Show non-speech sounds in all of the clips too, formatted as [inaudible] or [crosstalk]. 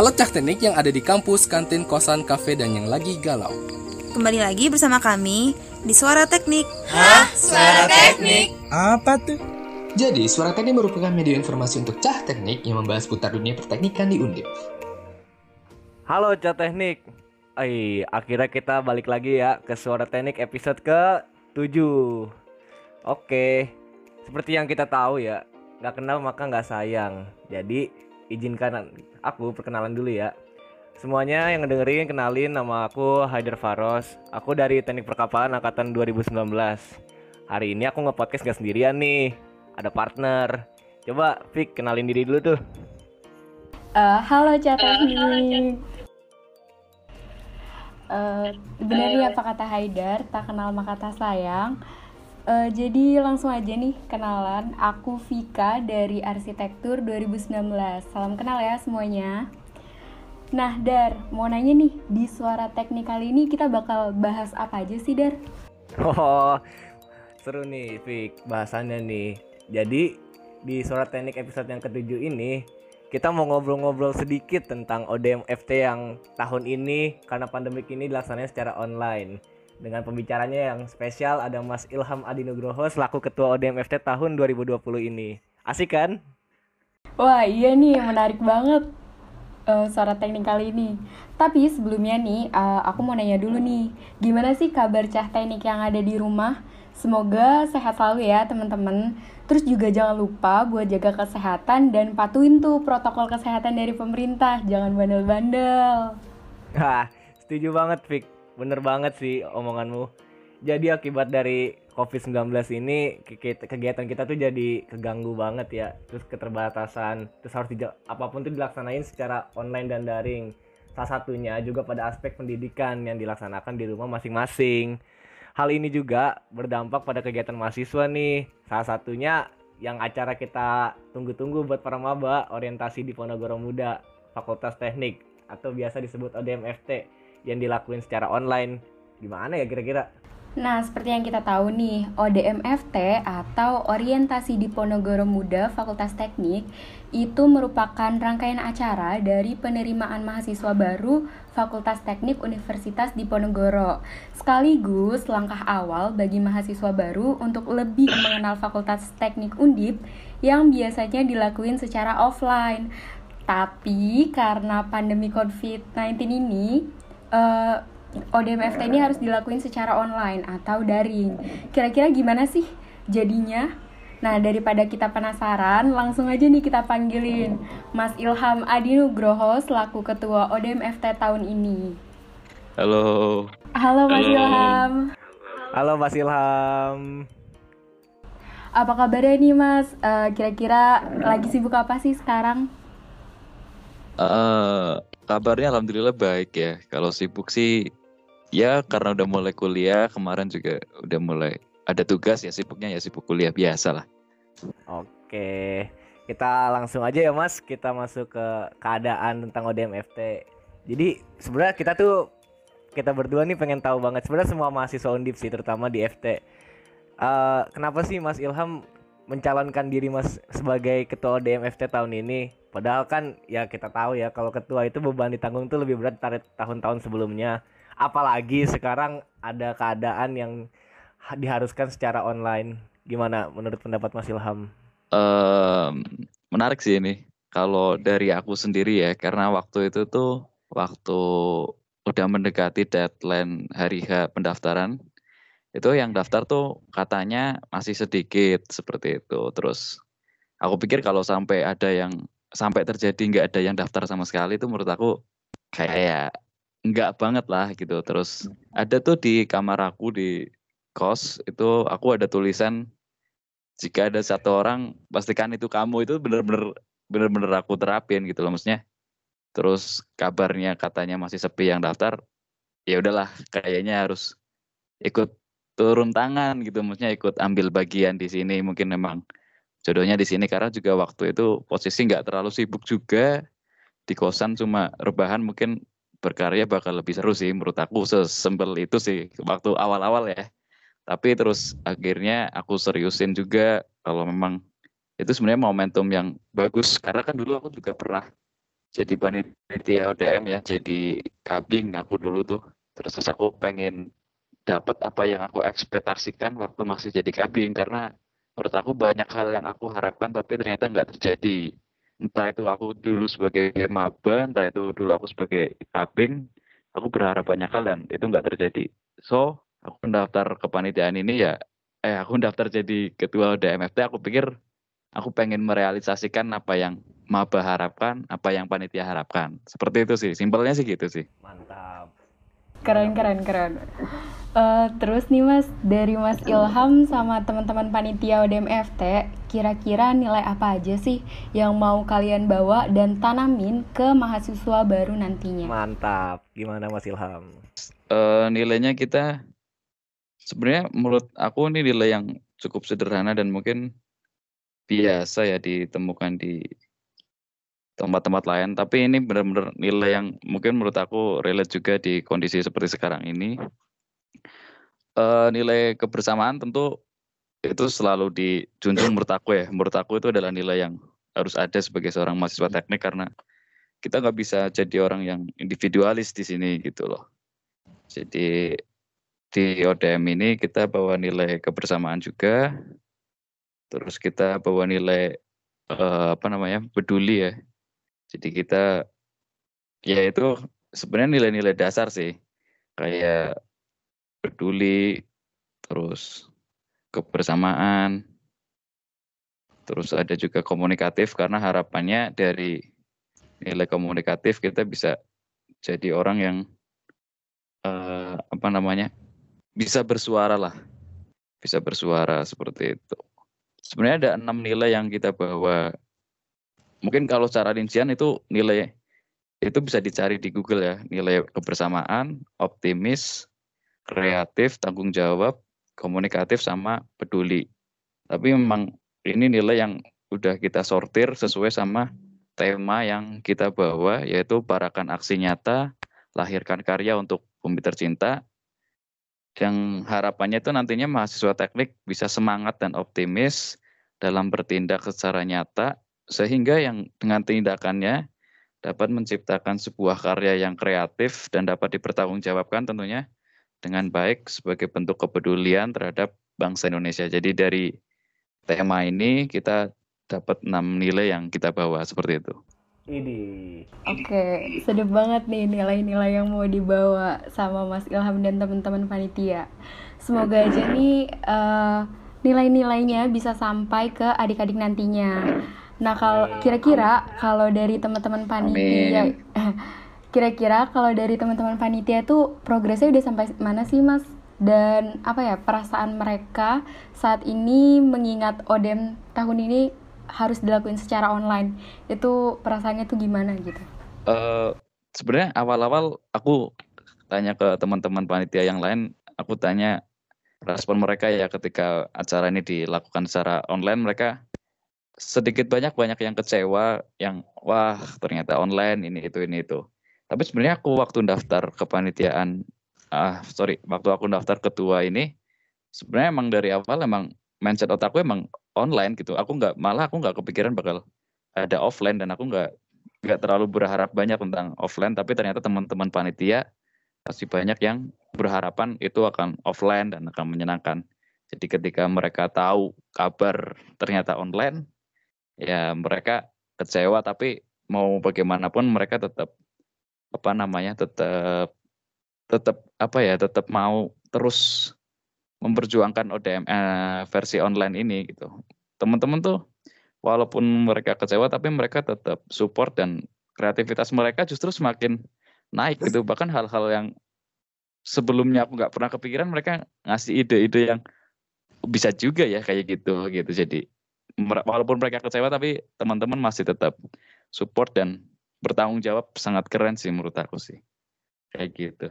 Halo Cah Teknik yang ada di kampus, kantin, kosan, kafe, dan yang lagi galau. Kembali lagi bersama kami di Suara Teknik. Hah? Suara Teknik? Apa tuh? Jadi, Suara Teknik merupakan media informasi untuk Cah Teknik yang membahas putar dunia perteknikan di Undip. Halo Cah Teknik. Ay, akhirnya kita balik lagi ya ke Suara Teknik episode ke 7. Oke, seperti yang kita tahu ya, nggak kenal maka nggak sayang. Jadi izinkan aku perkenalan dulu ya. Semuanya yang ngedengerin kenalin nama aku Haider Faros. Aku dari Teknik Perkapalan angkatan 2019. Hari ini aku nge-podcast gak sendirian nih. Ada partner. Coba Fik kenalin diri dulu tuh. Uh, halo Cah Teknik. Uh, benar ya apa kata Haidar, tak kenal maka tak sayang. Uh, jadi langsung aja nih kenalan, aku Vika dari Arsitektur 2019. Salam kenal ya semuanya. Nah Dar, mau nanya nih, di Suara Teknik kali ini kita bakal bahas apa aja sih Dar? Oh, seru nih Vik bahasannya nih. Jadi di Suara Teknik episode yang ketujuh ini kita mau ngobrol-ngobrol sedikit tentang ODM FT yang tahun ini karena pandemik ini dilaksanakan secara online dengan pembicaranya yang spesial ada Mas Ilham Adinugroho selaku Ketua ODMFT tahun 2020 ini. Asik kan? Wah iya nih menarik banget uh, suara teknik kali ini. Tapi sebelumnya nih uh, aku mau nanya dulu nih, gimana sih kabar cah teknik yang ada di rumah? Semoga sehat selalu ya teman-teman. Terus juga jangan lupa buat jaga kesehatan dan patuhin tuh protokol kesehatan dari pemerintah. Jangan bandel-bandel. Hah, setuju banget, Fik bener banget sih omonganmu. Jadi akibat dari COVID-19 ini kegiatan kita tuh jadi keganggu banget ya. Terus keterbatasan terus harus dijak, apa pun tuh dilaksanain secara online dan daring. Salah satunya juga pada aspek pendidikan yang dilaksanakan di rumah masing-masing. Hal ini juga berdampak pada kegiatan mahasiswa nih. Salah satunya yang acara kita tunggu-tunggu buat para maba orientasi di Ponorogo Muda Fakultas Teknik atau biasa disebut ODMFT yang dilakuin secara online gimana ya kira-kira? Nah, seperti yang kita tahu nih, ODMFT atau Orientasi di Ponorogo Muda Fakultas Teknik itu merupakan rangkaian acara dari penerimaan mahasiswa baru Fakultas Teknik Universitas Diponegoro. Sekaligus langkah awal bagi mahasiswa baru untuk lebih mengenal Fakultas Teknik Undip yang biasanya dilakuin secara offline. Tapi karena pandemi COVID-19 ini, uh, eh, ODMFT ini harus dilakuin secara online atau daring. Kira-kira gimana sih jadinya? Nah, daripada kita penasaran, langsung aja nih kita panggilin Mas Ilham Adinugroho selaku Ketua ODMFT tahun ini. Halo. Halo Mas Halo. Ilham. Halo Mas Ilham. Apa kabarnya nih Mas? Uh, kira-kira lagi sibuk apa sih sekarang? Uh, kabarnya alhamdulillah baik ya. Kalau sibuk sih ya karena udah mulai kuliah kemarin juga udah mulai ada tugas ya sibuknya ya sibuk kuliah biasa lah. Oke, kita langsung aja ya Mas, kita masuk ke keadaan tentang ODMFT. Jadi sebenarnya kita tuh kita berdua nih pengen tahu banget sebenarnya semua mahasiswa Undip sih terutama di FT. Uh, eh, kenapa sih Mas Ilham mencalonkan diri Mas sebagai ketua ODMFT tahun ini? Padahal kan ya kita tahu ya kalau ketua itu beban ditanggung tuh lebih berat dari tahun-tahun sebelumnya. Apalagi sekarang ada keadaan yang diharuskan secara online. Gimana menurut pendapat Mas Ilham? Um, menarik sih ini. Kalau dari aku sendiri ya, karena waktu itu tuh waktu udah mendekati deadline hari H pendaftaran, itu yang daftar tuh katanya masih sedikit seperti itu. Terus aku pikir kalau sampai ada yang sampai terjadi nggak ada yang daftar sama sekali itu menurut aku kayak ya nggak banget lah gitu. Terus ada tuh di kamar aku di kos itu aku ada tulisan jika ada satu orang pastikan itu kamu. Itu bener-bener bener-bener aku terapin gitu loh maksudnya. Terus kabarnya katanya masih sepi yang daftar ya udahlah kayaknya harus ikut turun tangan gitu maksudnya ikut ambil bagian di sini. Mungkin memang jodohnya di sini karena juga waktu itu posisi nggak terlalu sibuk juga. Di kosan cuma rebahan mungkin berkarya bakal lebih seru sih menurut aku sesembel itu sih waktu awal-awal ya. Tapi terus akhirnya aku seriusin juga kalau memang itu sebenarnya momentum yang bagus. Karena kan dulu aku juga pernah jadi panitia ODM ya jadi kabing aku dulu tuh. Terus aku pengen dapat apa yang aku ekspektasikan waktu masih jadi kabing karena menurut aku banyak hal yang aku harapkan tapi ternyata nggak terjadi. Entah itu aku dulu sebagai maba entah itu dulu aku sebagai kabing aku berharap banyak hal dan itu nggak terjadi. So aku mendaftar kepanitiaan ini ya eh aku daftar jadi ketua DMFT aku pikir aku pengen merealisasikan apa yang maba harapkan apa yang panitia harapkan. Seperti itu sih simpelnya sih gitu sih. Mantap keren keren keren Uh, terus nih Mas, dari Mas Ilham sama teman-teman panitia ODMFT, kira-kira nilai apa aja sih yang mau kalian bawa dan tanamin ke mahasiswa baru nantinya? Mantap. Gimana Mas Ilham? Uh, nilainya kita sebenarnya menurut aku ini nilai yang cukup sederhana dan mungkin biasa ya ditemukan di tempat-tempat lain, tapi ini benar-benar nilai yang mungkin menurut aku relate juga di kondisi seperti sekarang ini uh, nilai kebersamaan tentu itu selalu dijunjung menurut aku ya. Menurut aku itu adalah nilai yang harus ada sebagai seorang mahasiswa teknik karena kita nggak bisa jadi orang yang individualis di sini gitu loh. Jadi di ODM ini kita bawa nilai kebersamaan juga. Terus kita bawa nilai uh, apa namanya peduli ya. Jadi kita ya itu sebenarnya nilai-nilai dasar sih kayak peduli, terus kebersamaan, terus ada juga komunikatif karena harapannya dari nilai komunikatif kita bisa jadi orang yang uh, apa namanya bisa bersuara lah, bisa bersuara seperti itu. Sebenarnya ada enam nilai yang kita bawa. Mungkin kalau secara rincian itu nilai itu bisa dicari di Google ya, nilai kebersamaan, optimis, kreatif, tanggung jawab, komunikatif sama peduli. Tapi memang ini nilai yang udah kita sortir sesuai sama tema yang kita bawa yaitu parakan aksi nyata, lahirkan karya untuk bumi tercinta. Yang harapannya itu nantinya mahasiswa teknik bisa semangat dan optimis dalam bertindak secara nyata sehingga yang dengan tindakannya dapat menciptakan sebuah karya yang kreatif dan dapat dipertanggungjawabkan tentunya dengan baik sebagai bentuk kepedulian terhadap bangsa Indonesia. Jadi dari tema ini kita dapat enam nilai yang kita bawa seperti itu. Ini. Oke, sedih banget nih nilai-nilai yang mau dibawa sama Mas Ilham dan teman-teman panitia. Semoga aja nih uh, nilai-nilainya bisa sampai ke adik-adik nantinya. Nah, kalau kira-kira kalau dari teman-teman panitia [laughs] Kira-kira kalau dari teman-teman panitia tuh progresnya udah sampai mana sih mas? Dan apa ya perasaan mereka saat ini mengingat ODM tahun ini harus dilakuin secara online itu perasaannya tuh gimana gitu? Uh, Sebenarnya awal-awal aku tanya ke teman-teman panitia yang lain, aku tanya respon mereka ya ketika acara ini dilakukan secara online mereka sedikit banyak banyak yang kecewa yang wah ternyata online ini itu ini itu tapi sebenarnya aku waktu daftar kepanitiaan, ah sorry, waktu aku daftar ketua ini, sebenarnya emang dari awal emang mindset otakku emang online gitu. Aku nggak malah aku nggak kepikiran bakal ada offline dan aku nggak nggak terlalu berharap banyak tentang offline. Tapi ternyata teman-teman panitia pasti banyak yang berharapan itu akan offline dan akan menyenangkan. Jadi ketika mereka tahu kabar ternyata online, ya mereka kecewa tapi mau bagaimanapun mereka tetap apa namanya tetap tetap apa ya tetap mau terus memperjuangkan ODM eh, versi online ini gitu. Teman-teman tuh walaupun mereka kecewa tapi mereka tetap support dan kreativitas mereka justru semakin naik gitu. Bahkan hal-hal yang sebelumnya aku nggak pernah kepikiran mereka ngasih ide-ide yang bisa juga ya kayak gitu gitu. Jadi walaupun mereka kecewa tapi teman-teman masih tetap support dan bertanggung jawab sangat keren sih menurut aku sih. Kayak gitu.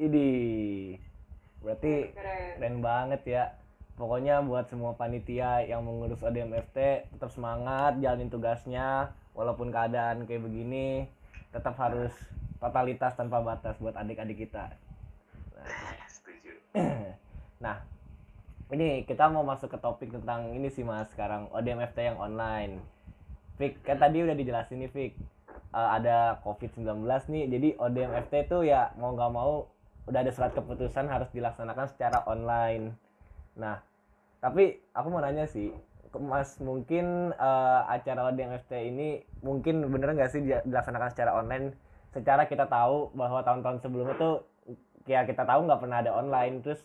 Ini berarti keren. keren. banget ya. Pokoknya buat semua panitia yang mengurus ADMFT tetap semangat jalanin tugasnya. Walaupun keadaan kayak begini tetap harus totalitas tanpa batas buat adik-adik kita. Nah [laughs] [clears throat] ini kita mau masuk ke topik tentang ini sih mas sekarang ODMFT yang online Fik kan tadi udah dijelasin nih Fik uh, ada COVID-19 nih. Jadi ODMFT itu ya mau nggak mau udah ada surat keputusan harus dilaksanakan secara online. Nah, tapi aku mau nanya sih, Mas mungkin uh, acara ODMFT ini mungkin bener nggak sih dilaksanakan secara online? Secara kita tahu bahwa tahun-tahun sebelumnya tuh ya kita tahu nggak pernah ada online, terus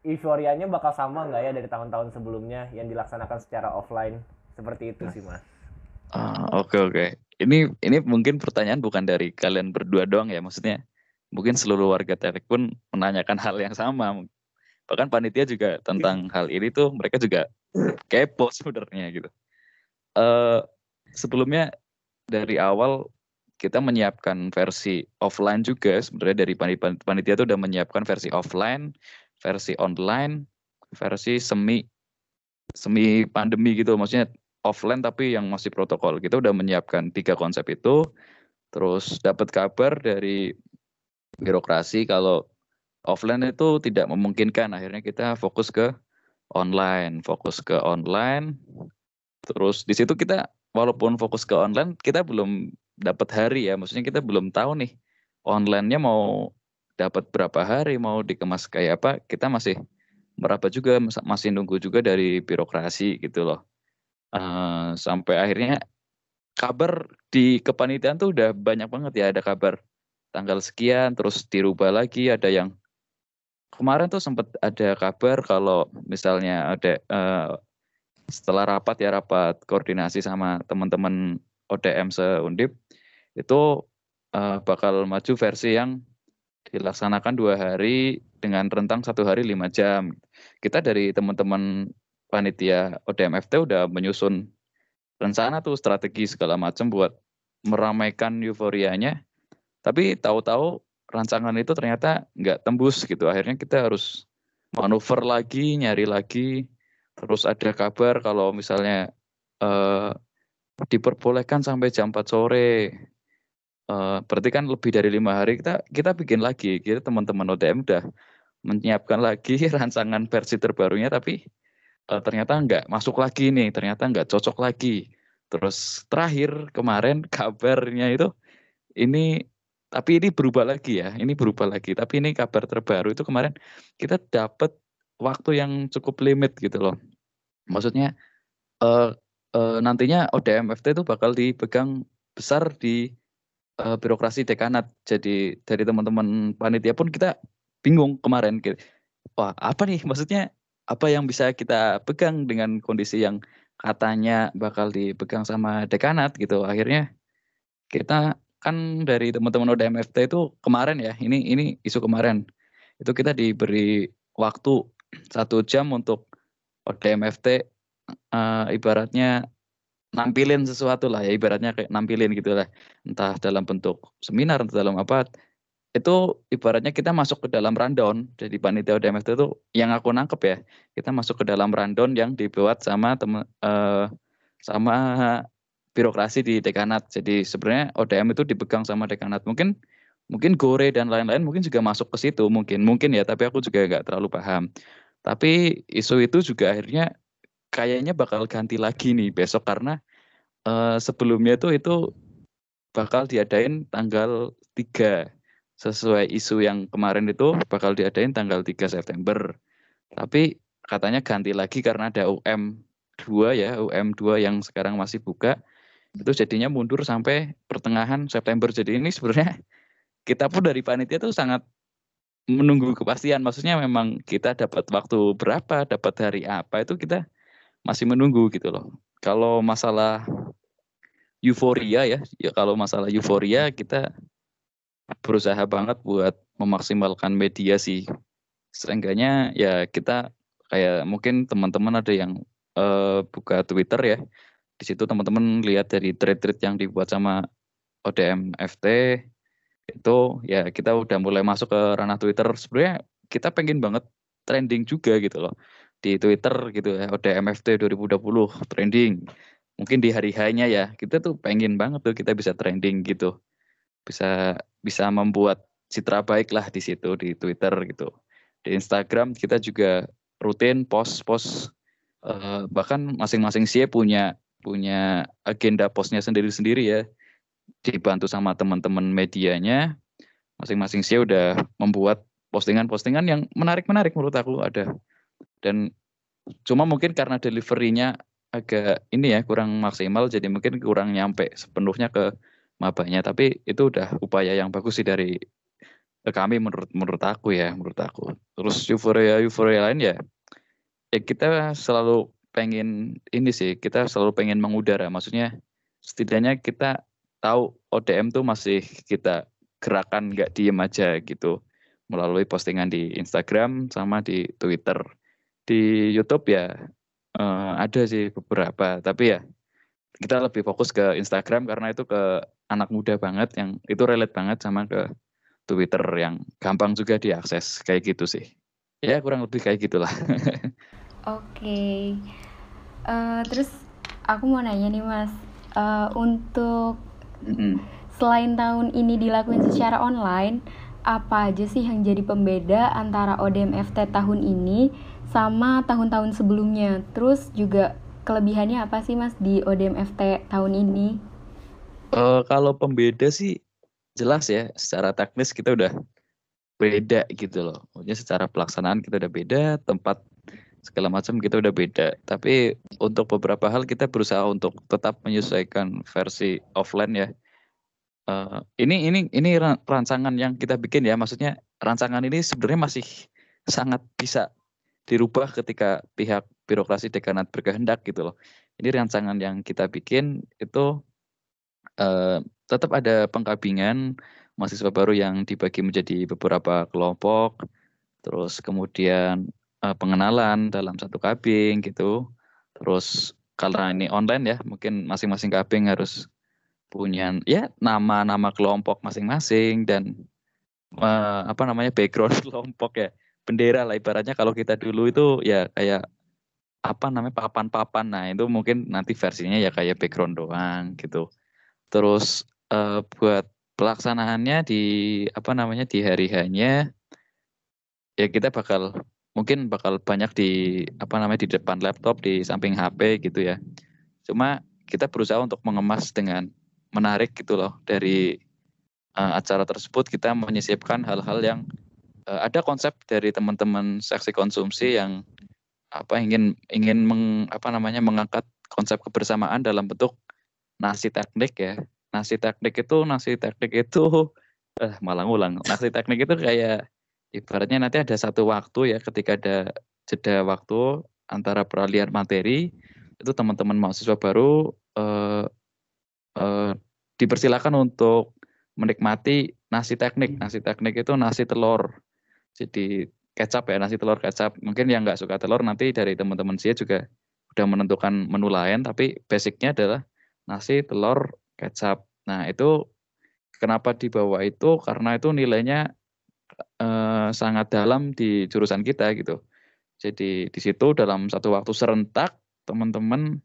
euforianya bakal sama nggak ya dari tahun-tahun sebelumnya yang dilaksanakan secara offline? Seperti itu sih mas. Ah, oke oke. Ini ini mungkin pertanyaan bukan dari kalian berdua doang ya, maksudnya mungkin seluruh warga Telek pun menanyakan hal yang sama. Bahkan panitia juga tentang hal ini tuh mereka juga kepo sebenarnya gitu. Uh, sebelumnya dari awal kita menyiapkan versi offline juga sebenarnya dari panitia itu udah menyiapkan versi offline, versi online, versi semi semi pandemi gitu maksudnya offline tapi yang masih protokol. Kita udah menyiapkan tiga konsep itu. Terus dapat kabar dari birokrasi kalau offline itu tidak memungkinkan. Akhirnya kita fokus ke online, fokus ke online. Terus di situ kita walaupun fokus ke online, kita belum dapat hari ya. Maksudnya kita belum tahu nih online-nya mau dapat berapa hari, mau dikemas kayak apa. Kita masih meraba juga, masih nunggu juga dari birokrasi gitu loh uh, sampai akhirnya kabar di kepanitiaan tuh udah banyak banget ya ada kabar tanggal sekian terus dirubah lagi ada yang kemarin tuh sempat ada kabar kalau misalnya ada uh, setelah rapat ya rapat koordinasi sama teman-teman ODM seundip itu uh, bakal maju versi yang dilaksanakan dua hari dengan rentang satu hari lima jam. Kita dari teman-teman panitia ODMFT udah menyusun rencana tuh strategi segala macam buat meramaikan euforianya. Tapi tahu-tahu rancangan itu ternyata nggak tembus gitu. Akhirnya kita harus manuver lagi, nyari lagi. Terus ada kabar kalau misalnya eh, diperbolehkan sampai jam 4 sore. Eh, berarti kan lebih dari lima hari kita kita bikin lagi. Kita teman-teman ODM udah menyiapkan lagi [laughs] rancangan versi terbarunya tapi uh, ternyata nggak masuk lagi nih, ternyata nggak cocok lagi. Terus terakhir kemarin [laughs] kabarnya itu ini tapi ini berubah lagi ya, ini berubah lagi. Tapi ini kabar terbaru itu kemarin kita dapat waktu yang cukup limit gitu loh. Maksudnya uh, uh, nantinya ODMFT itu bakal dipegang besar di uh, birokrasi dekanat. Jadi dari teman-teman panitia pun kita bingung kemarin. Wah apa nih maksudnya apa yang bisa kita pegang dengan kondisi yang katanya bakal dipegang sama dekanat gitu. Akhirnya kita kan dari teman-teman ODMFT itu kemarin ya, ini ini isu kemarin. Itu kita diberi waktu satu jam untuk ODMFT uh, eh, ibaratnya nampilin sesuatu lah ya ibaratnya kayak nampilin gitu lah. Entah dalam bentuk seminar entah dalam apa. Itu ibaratnya kita masuk ke dalam rundown jadi panitia ODMFT itu yang aku nangkep ya kita masuk ke dalam rundown yang dibuat sama teman uh, sama birokrasi di dekanat. Jadi sebenarnya ODM itu dipegang sama dekanat. Mungkin mungkin Gore dan lain-lain mungkin juga masuk ke situ mungkin mungkin ya tapi aku juga nggak terlalu paham. Tapi isu itu juga akhirnya kayaknya bakal ganti lagi nih besok karena uh, sebelumnya tuh itu bakal diadain tanggal 3 sesuai isu yang kemarin itu bakal diadain tanggal 3 September. Tapi katanya ganti lagi karena ada UM 2 ya, UM 2 yang sekarang masih buka. Itu jadinya mundur sampai pertengahan September. Jadi ini sebenarnya [laughs] kita pun dari panitia itu sangat menunggu kepastian. Maksudnya memang kita dapat waktu berapa, dapat hari apa itu kita masih menunggu gitu loh. Kalau masalah euforia ya, ya kalau masalah euforia kita berusaha banget buat memaksimalkan media sih. Seenggaknya ya kita kayak mungkin teman-teman ada yang uh, buka Twitter ya. Di situ teman-teman lihat dari thread-thread yang dibuat sama ODM FT itu ya kita udah mulai masuk ke ranah Twitter. Sebenarnya kita pengen banget trending juga gitu loh di Twitter gitu ya ODM FT 2020 trending. Mungkin di hari hanya ya kita tuh pengen banget tuh kita bisa trending gitu bisa bisa membuat citra baik lah di situ di Twitter gitu. Di Instagram kita juga rutin post-post uh, bahkan masing-masing sih punya punya agenda postnya sendiri-sendiri ya. dibantu sama teman-teman medianya masing-masing sih udah membuat postingan-postingan yang menarik-menarik menurut aku ada dan cuma mungkin karena deliverynya agak ini ya kurang maksimal jadi mungkin kurang nyampe sepenuhnya ke mabanya tapi itu udah upaya yang bagus sih dari kami menurut menurut aku ya menurut aku. Terus euforia euforia lain ya ya kita selalu pengen ini sih kita selalu pengen mengudara. Maksudnya setidaknya kita tahu ODM tuh masih kita gerakan nggak diem aja gitu. Melalui postingan di Instagram sama di Twitter di YouTube ya uh, ada sih beberapa tapi ya kita lebih fokus ke Instagram karena itu ke anak muda banget yang itu relate banget sama ke Twitter yang gampang juga diakses kayak gitu sih. Ya kurang lebih kayak gitulah. [laughs] Oke. Okay. Uh, eh, terus aku mau nanya nih Mas, uh, untuk mm -hmm. selain tahun ini dilakukan secara online, apa aja sih yang jadi pembeda antara ODMFT tahun ini sama tahun-tahun sebelumnya? Terus juga kelebihannya apa sih Mas di ODMFT tahun ini? Uh, kalau pembeda sih jelas ya secara teknis kita udah beda gitu loh. Maksudnya secara pelaksanaan kita udah beda, tempat segala macam kita udah beda. Tapi untuk beberapa hal kita berusaha untuk tetap menyesuaikan versi offline ya. Uh, ini ini ini rancangan yang kita bikin ya, maksudnya rancangan ini sebenarnya masih sangat bisa dirubah ketika pihak birokrasi dekanat berkehendak gitu loh. Ini rancangan yang kita bikin itu uh, tetap ada pengkabingan mahasiswa baru yang dibagi menjadi beberapa kelompok, terus kemudian uh, pengenalan dalam satu kabing gitu. Terus karena ini online ya, mungkin masing-masing kabing harus punya ya nama-nama kelompok masing-masing dan uh, apa namanya background [laughs] kelompok ya bendera lah ibaratnya. Kalau kita dulu itu ya kayak apa namanya papan-papan. Nah itu mungkin nanti versinya ya kayak background doang gitu. Terus uh, buat pelaksanaannya di apa namanya di hari hanya ya kita bakal mungkin bakal banyak di apa namanya di depan laptop di samping HP gitu ya. Cuma kita berusaha untuk mengemas dengan menarik gitu loh dari uh, acara tersebut. Kita menyisipkan hal-hal yang uh, ada konsep dari teman-teman seksi konsumsi yang apa ingin ingin meng, apa namanya mengangkat konsep kebersamaan dalam bentuk nasi teknik ya. Nasi teknik itu nasi teknik itu [laughs] eh malah ngulang. Nasi teknik itu kayak ibaratnya nanti ada satu waktu ya ketika ada jeda waktu antara peralihan materi itu teman-teman mahasiswa baru eh, eh, dipersilakan untuk menikmati nasi teknik. Nasi teknik itu nasi telur jadi kecap ya nasi telur kecap mungkin yang nggak suka telur nanti dari teman-teman saya juga udah menentukan menu lain tapi basicnya adalah nasi telur kecap. Nah, itu kenapa dibawa itu karena itu nilainya eh, sangat dalam di jurusan kita gitu. Jadi di situ dalam satu waktu serentak teman-teman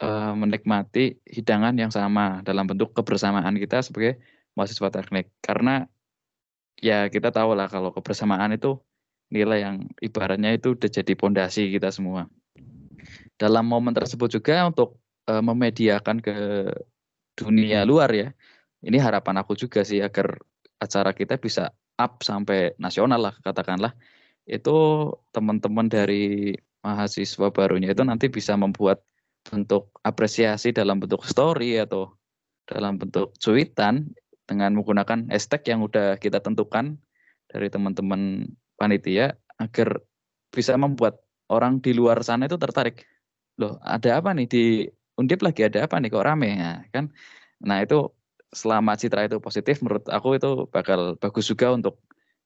eh, menikmati hidangan yang sama dalam bentuk kebersamaan kita sebagai mahasiswa teknik. Karena ya kita tahu lah kalau kebersamaan itu nilai yang ibaratnya itu udah jadi pondasi kita semua. Dalam momen tersebut juga untuk uh, memediakan ke dunia luar ya. Ini harapan aku juga sih agar acara kita bisa up sampai nasional lah katakanlah. Itu teman-teman dari mahasiswa barunya itu nanti bisa membuat bentuk apresiasi dalam bentuk story atau dalam bentuk cuitan dengan menggunakan hashtag yang udah kita tentukan dari teman-teman panitia agar bisa membuat orang di luar sana itu tertarik. Loh, ada apa nih? Di Undip lagi ada apa nih? Kok rame? Ya kan? Nah itu selama citra itu positif menurut aku itu bakal bagus juga untuk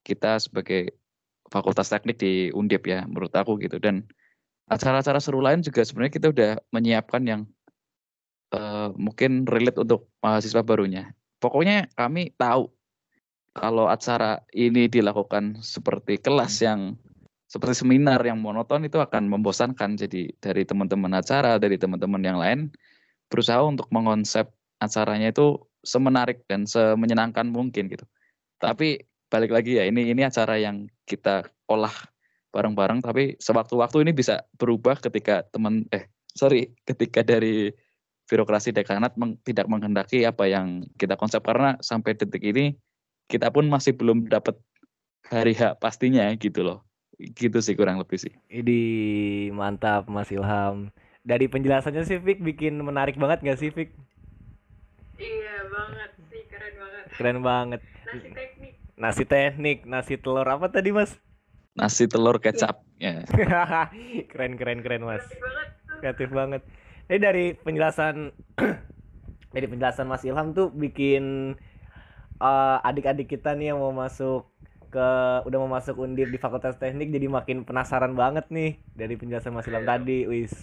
kita sebagai fakultas teknik di Undip ya menurut aku gitu. Dan acara-acara seru lain juga sebenarnya kita udah menyiapkan yang uh, mungkin relate untuk mahasiswa barunya pokoknya kami tahu kalau acara ini dilakukan seperti kelas yang seperti seminar yang monoton itu akan membosankan. Jadi dari teman-teman acara, dari teman-teman yang lain berusaha untuk mengonsep acaranya itu semenarik dan semenyenangkan mungkin gitu. Tapi balik lagi ya ini ini acara yang kita olah bareng-bareng tapi sewaktu-waktu ini bisa berubah ketika teman eh sorry ketika dari birokrasi dekanat meng, tidak menghendaki apa yang kita konsep. Karena sampai detik ini kita pun masih belum dapat hari hak pastinya gitu loh. Gitu sih kurang lebih sih. Ini mantap Mas Ilham. Dari penjelasannya sih Fik bikin menarik banget gak sih Fik? Iya banget sih. Keren banget. Keren banget. Nasi teknik. Nasi teknik nasi telur. Apa tadi Mas? Nasi telur kecap ya. [laughs] Keren keren keren Mas. Kreatif banget tuh. Kreatif banget jadi dari penjelasan [clears throat] dari penjelasan Mas Ilham tuh bikin eh, adik-adik kita nih yang mau masuk ke udah mau masuk undip di Fakultas Teknik jadi makin penasaran banget nih dari penjelasan Mas Ilham tadi, wis.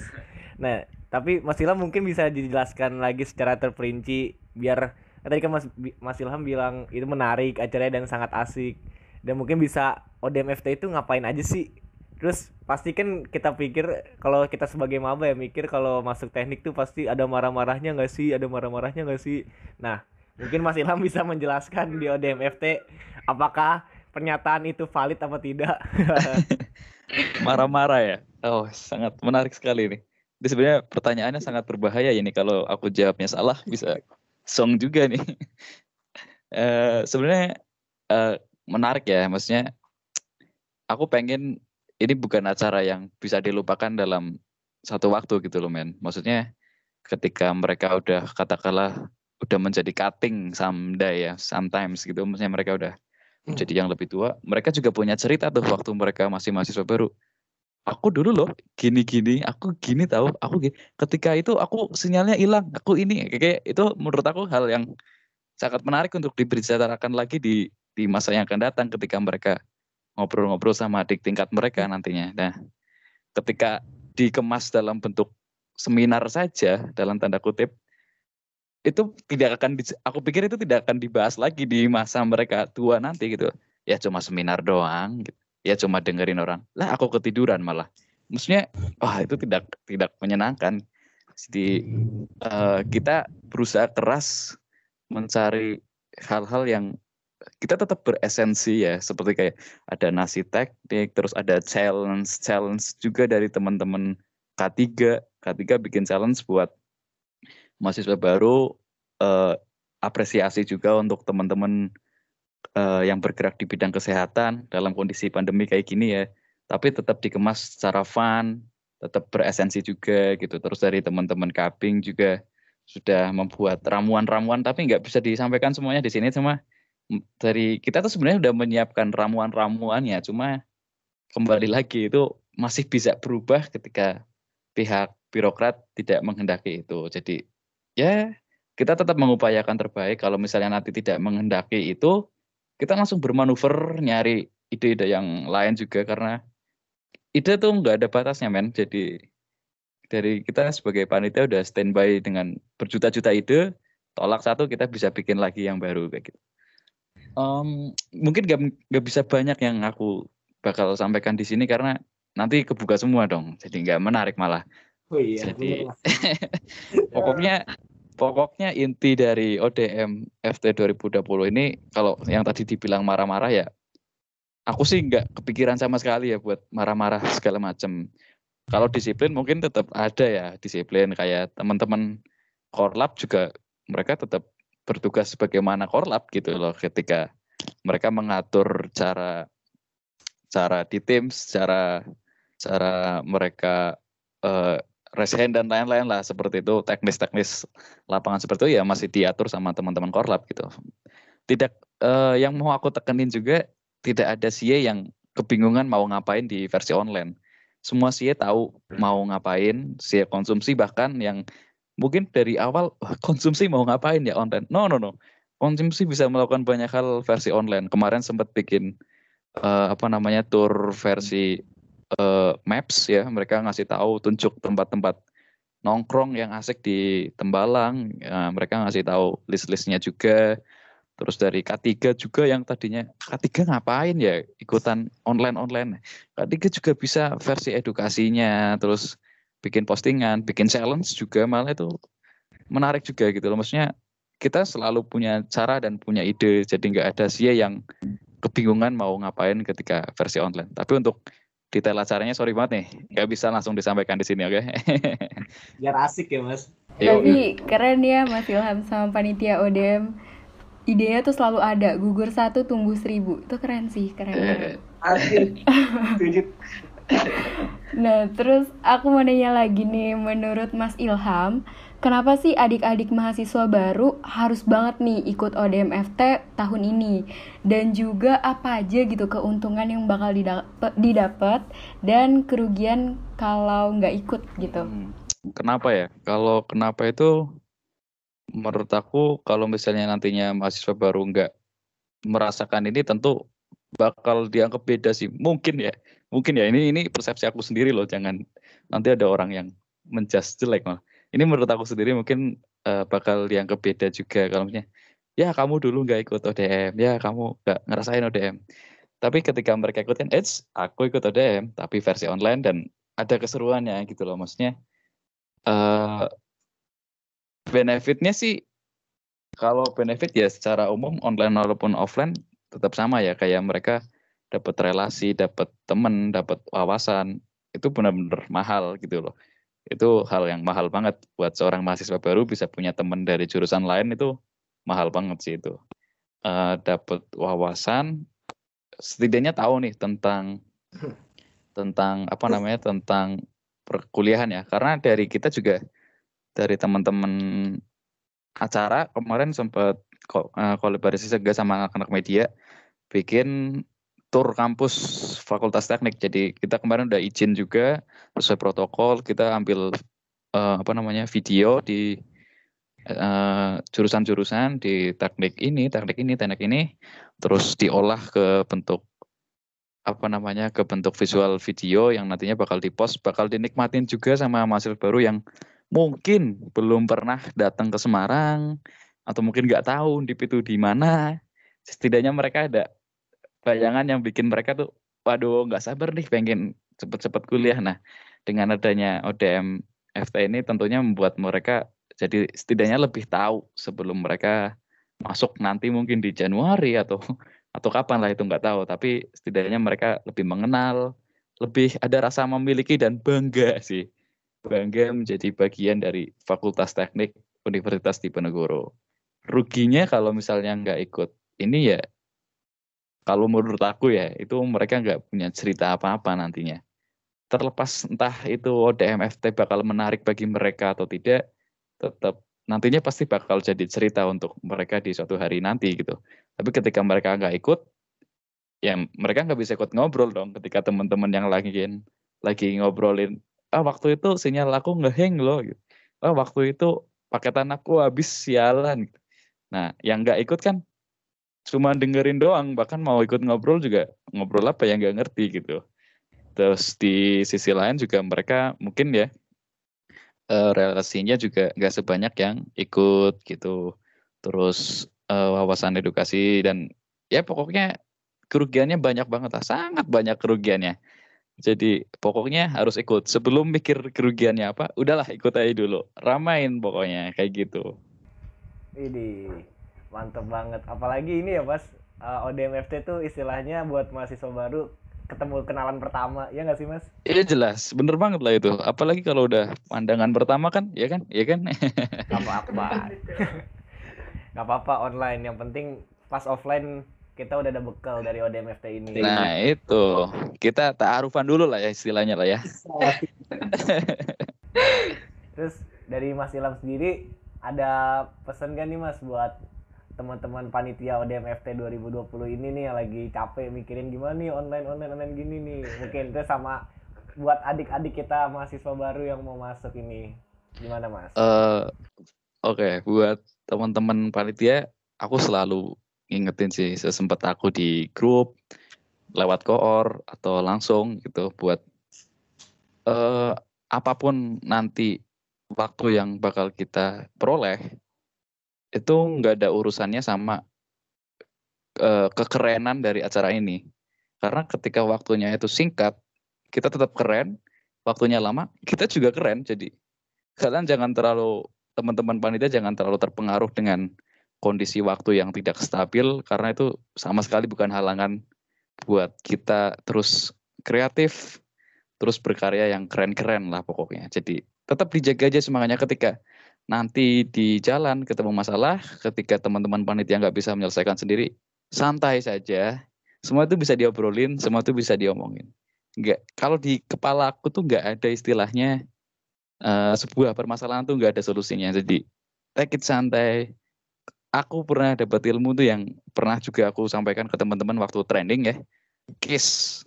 Nah, tapi Mas Ilham mungkin bisa dijelaskan lagi secara terperinci biar kan tadi kan Mas Mas Ilham bilang itu menarik acaranya dan sangat asik. Dan mungkin bisa ODMFT itu ngapain aja sih Terus pasti kan kita pikir kalau kita sebagai maba ya mikir kalau masuk teknik tuh pasti ada marah-marahnya nggak sih, ada marah-marahnya nggak sih. Nah, mungkin Mas Ilham [laughs] bisa menjelaskan di ODMFT apakah pernyataan itu valid apa tidak. [laughs] marah-marah ya oh sangat menarik sekali nih ini sebenarnya pertanyaannya sangat berbahaya ini kalau aku jawabnya salah bisa song juga nih [laughs] Eh sebenarnya eh, menarik ya maksudnya aku pengen ini bukan acara yang bisa dilupakan dalam satu waktu gitu loh men. Maksudnya ketika mereka udah katakanlah udah menjadi cutting someday ya sometimes gitu. Maksudnya mereka udah menjadi yang lebih tua. Mereka juga punya cerita tuh waktu mereka masih mahasiswa baru. Aku dulu loh gini gini aku gini tahu aku gini. ketika itu aku sinyalnya hilang aku ini. Kayak itu menurut aku hal yang sangat menarik untuk dibicarakan lagi di di masa yang akan datang ketika mereka ngobrol-ngobrol sama adik tingkat mereka nantinya. Nah, ketika dikemas dalam bentuk seminar saja dalam tanda kutip itu tidak akan di- aku pikir itu tidak akan dibahas lagi di masa mereka tua nanti gitu. Ya cuma seminar doang gitu. Ya cuma dengerin orang. Lah aku ketiduran malah. Maksudnya wah itu tidak tidak menyenangkan. Jadi eh, kita berusaha keras mencari hal-hal yang kita tetap beresensi ya seperti kayak ada nasi teknik terus ada challenge challenge juga dari teman-teman K3 K3 bikin challenge buat mahasiswa baru eh, apresiasi juga untuk teman-teman eh, yang bergerak di bidang kesehatan dalam kondisi pandemi kayak gini ya. Tapi tetap dikemas secara fun tetap beresensi juga gitu. Terus dari teman-teman kaping juga sudah membuat ramuan-ramuan tapi nggak bisa disampaikan semuanya di sini cuma dari kita tuh sebenarnya udah menyiapkan ramuan-ramuannya cuma kembali lagi itu masih bisa berubah ketika pihak birokrat tidak menghendaki itu. Jadi ya kita tetap mengupayakan terbaik. Kalau misalnya nanti tidak menghendaki itu kita langsung bermanuver nyari ide-ide yang lain juga karena ide tuh nggak ada batasnya men. Jadi dari kita sebagai panitia udah standby dengan berjuta-juta ide tolak satu kita bisa bikin lagi yang baru kayak gitu Em, mungkin nggak nggak bisa banyak yang aku bakal sampaikan di sini karena nanti kebuka semua dong. Jadi nggak menarik malah. Oh iya, jadi [laughs] pokoknya pokoknya inti dari ODM FT 2020 ini kalau yang tadi dibilang marah-marah ya aku sih nggak kepikiran sama sekali ya buat marah-marah segala macam kalau disiplin mungkin tetap ada ya disiplin kayak teman-teman korlap juga mereka tetap bertugas sebagaimana korlap gitu loh ketika mereka mengatur cara cara di tim cara cara mereka eh, resen dan lain-lain lah seperti itu teknis-teknis lapangan seperti itu ya masih diatur sama teman-teman korlap gitu. Tidak eh, yang mau aku tekenin juga tidak ada CA yang kebingungan mau ngapain di versi online. Semua CA tahu mau ngapain CA konsumsi bahkan yang mungkin dari awal "Wah, konsumsi mau ngapain ya online? No no no. Konsumsi bisa melakukan banyak hal versi online. Kemarin sempat bikin eh, apa namanya tour versi eh, maps ya. Mereka ngasih tahu tunjuk tempat-tempat nongkrong yang asik di Tembalang. Ya, mereka ngasih tahu list-listnya juga. Terus dari K3 juga yang tadinya K3 ngapain ya ikutan online-online? K3 juga bisa versi edukasinya. Terus bikin postingan bikin challenge juga malah itu menarik juga gitu loh maksudnya kita selalu punya cara dan punya ide jadi nggak ada sia yang kebingungan mau ngapain ketika versi online tapi untuk detail acaranya sorry banget nih nggak bisa langsung disampaikan di sini oke [laughs] biar asik ya mas. Tapi keren ya Mas Ilham sama panitia ODM. Idenya tuh selalu ada, gugur satu tumbuh seribu. Itu keren sih, keren eh, [laughs] Setuju. Nah, terus aku mau nanya lagi nih, menurut Mas Ilham, kenapa sih adik-adik mahasiswa baru harus banget nih ikut ODMFT tahun ini? Dan juga apa aja gitu keuntungan yang bakal didap- didapat dan kerugian kalau nggak ikut gitu? Hmm, Kenapa ya? Kalau kenapa itu menurut aku kalau misalnya nantinya mahasiswa baru nggak merasakan ini tentu bakal dianggap beda sih. Mungkin ya, mungkin ya ini ini persepsi aku sendiri loh. Jangan nanti ada orang yang menjudge jelek malah. Ini menurut aku sendiri mungkin eh, bakal dianggap beda juga kalau misalnya ya kamu dulu nggak ikut ODM, ya kamu nggak ngerasain ODM. Tapi ketika mereka ikutkan, Eits, aku ikut ODM, tapi versi online dan ada keseruannya gitu loh. Maksudnya eh benefitnya sih kalau benefit ya secara umum online walaupun offline tetap sama ya kayak mereka dapat relasi, dapat temen, dapat wawasan itu benar-benar mahal gitu loh. Itu hal yang mahal banget buat seorang mahasiswa baru bisa punya teman dari jurusan lain itu mahal banget sih itu. Eh dapat wawasan setidaknya tahu nih tentang tentang apa namanya tentang perkuliahan ya karena dari kita juga dari teman-teman acara kemarin sempat eh, kolaborasi juga sama anak-anak media bikin tur kampus Fakultas Teknik. Jadi kita kemarin udah izin juga sesuai protokol kita ambil eh, apa namanya video di eh, jurusan-jurusan di teknik ini teknik ini teknik ini terus diolah ke bentuk apa namanya ke bentuk visual video yang nantinya bakal dipost bakal dinikmatin juga sama mahasiswa baru yang mungkin belum pernah datang ke Semarang atau mungkin nggak tahu Undip itu di mana. Setidaknya mereka ada bayangan yang bikin mereka tuh waduh nggak sabar nih pengen cepet-cepet kuliah. Nah dengan adanya ODM FT ini tentunya membuat mereka jadi setidaknya lebih tahu sebelum mereka masuk nanti mungkin di Januari atau atau kapan lah itu nggak tahu. Tapi setidaknya mereka lebih mengenal lebih ada rasa memiliki dan bangga sih. Bangga menjadi bagian dari Fakultas Teknik Universitas Diponegoro. Ruginya kalau misalnya nggak ikut ini ya kalau menurut aku ya itu mereka nggak punya cerita apa-apa nantinya terlepas entah itu ODM FT bakal menarik bagi mereka atau tidak tetap nantinya pasti bakal jadi cerita untuk mereka di suatu hari nanti gitu tapi ketika mereka nggak ikut ya mereka nggak bisa ikut ngobrol dong ketika teman-teman yang lagi lagi ngobrolin ah waktu itu sinyal aku ngeheng loh gitu. ah waktu itu paketan aku habis sialan gitu. nah yang nggak ikut kan cuma dengerin doang bahkan mau ikut ngobrol juga ngobrol apa yang nggak ngerti gitu. Terus di sisi lain juga mereka mungkin ya eh, relasinya juga nggak sebanyak yang ikut gitu. Terus eh, wawasan edukasi dan ya pokoknya kerugiannya banyak banget lah sangat banyak kerugiannya. Jadi pokoknya harus ikut. Sebelum mikir kerugiannya apa udahlah ikut aja dulu. Ramain pokoknya kayak gitu. Ini mantep banget. Apalagi ini ya mas, uh, ODMFT tuh istilahnya buat mahasiswa baru ketemu kenalan pertama, ya nggak sih mas? Iya jelas, bener banget lah itu. Apalagi kalau udah pandangan pertama kan, ya kan, ya kan. [laughs] Apa-apa, [laughs] gak apa-apa online. Yang penting pas offline kita udah ada bekal dari ODMFT ini. nah itu, kita taarufan dulu lah ya istilahnya lah ya. [laughs] Terus dari Mas Ilham sendiri ada pesan gak nih Mas buat teman-teman panitia ODMFT 2020 ini nih yang lagi capek mikirin gimana nih online online online gini nih mungkin itu sama buat adik-adik kita mahasiswa baru yang mau masuk ini gimana Mas? Eh, Oke, buat teman-teman panitia, aku selalu ngingetin sih sesempat aku di grup lewat koor atau langsung gitu buat eh apa pun nanti waktu yang bakal kita peroleh itu nggak ada urusannya sama eh, kekerenan dari acara ini. Karena ketika waktunya itu singkat kita tetap keren. Waktunya lama kita juga keren. Jadi kalian jangan terlalu teman-teman panitia jangan terlalu terpengaruh dengan kondisi waktu yang tidak stabil. Karena itu sama sekali bukan halangan buat kita terus kreatif terus berkarya yang keren-keren lah pokoknya. Jadi tetap dijaga aja semangatnya ketika nanti di jalan ketemu masalah ketika teman-teman panitia nggak bisa menyelesaikan sendiri santai saja. Semua itu bisa diobrolin semua itu bisa diomongin. Nggak kalau di kepala aku tuh nggak ada istilahnya uh, sebuah permasalahan tuh nggak ada solusinya. Jadi take it santai. Aku pernah dapat ilmu tuh yang pernah juga aku sampaikan ke teman-teman waktu trending ya. Kiss.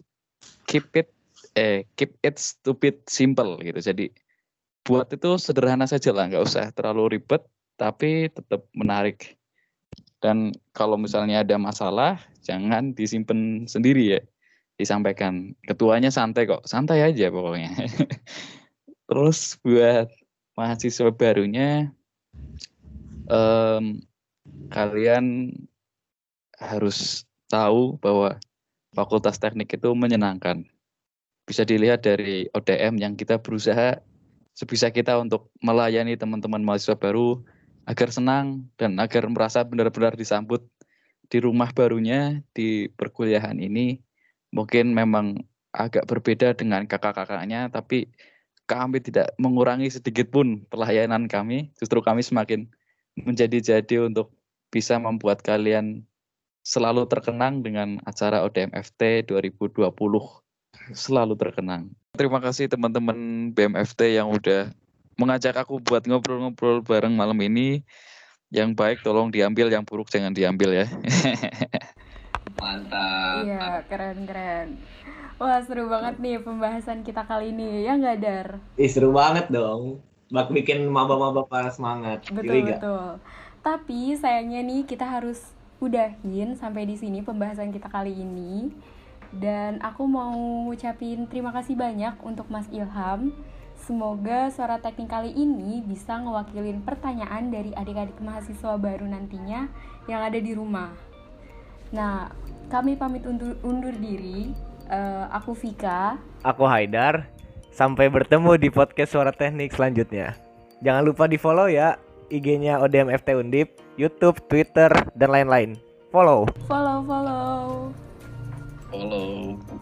Keep it eh keep it stupid simple gitu. Jadi buat itu sederhana saja lah, nggak usah terlalu ribet, tapi tetap menarik. Dan kalau misalnya ada masalah, jangan disimpan sendiri ya, disampaikan. Ketuanya santai kok, santai aja pokoknya. [laughs] Terus buat mahasiswa barunya, um, kalian harus tahu bahwa Fakultas Teknik itu menyenangkan. Bisa dilihat dari ODM yang kita berusaha sebisa kita untuk melayani teman-teman mahasiswa baru agar senang dan agar merasa benar-benar disambut di rumah barunya di perkuliahan ini. Mungkin memang agak berbeda dengan kakak-kakaknya tapi kami tidak mengurangi sedikit pun pelayanan kami. Justru kami semakin menjadi-jadi untuk bisa membuat kalian selalu terkenang dengan acara ODMFT 2020 selalu terkenang. Terima kasih teman-teman BMFT yang udah mengajak aku buat ngobrol-ngobrol bareng malam ini. Yang baik tolong diambil, yang buruk jangan diambil ya. [laughs] Mantap. Iya, keren-keren. Wah, seru banget nih pembahasan kita kali ini. Ya nggak, Dar? Ih, seru banget dong. Bak bikin maba-maba para semangat. Betul, betul. Tapi sayangnya nih kita harus udahin sampai di sini pembahasan kita kali ini. Dan aku mau ngucapin terima kasih banyak untuk Mas Ilham. Semoga suara teknik kali ini bisa ngewakilin pertanyaan dari adik-adik mahasiswa baru nantinya yang ada di rumah. Nah, kami pamit undur, undur diri. Uh, aku Vika. Aku Haidar. Sampai bertemu di podcast Suara Teknik selanjutnya. Jangan lupa di follow ya IG-nya ODMFT Undip, YouTube, Twitter, dan lain-lain. Follow. Follow, follow. Hello。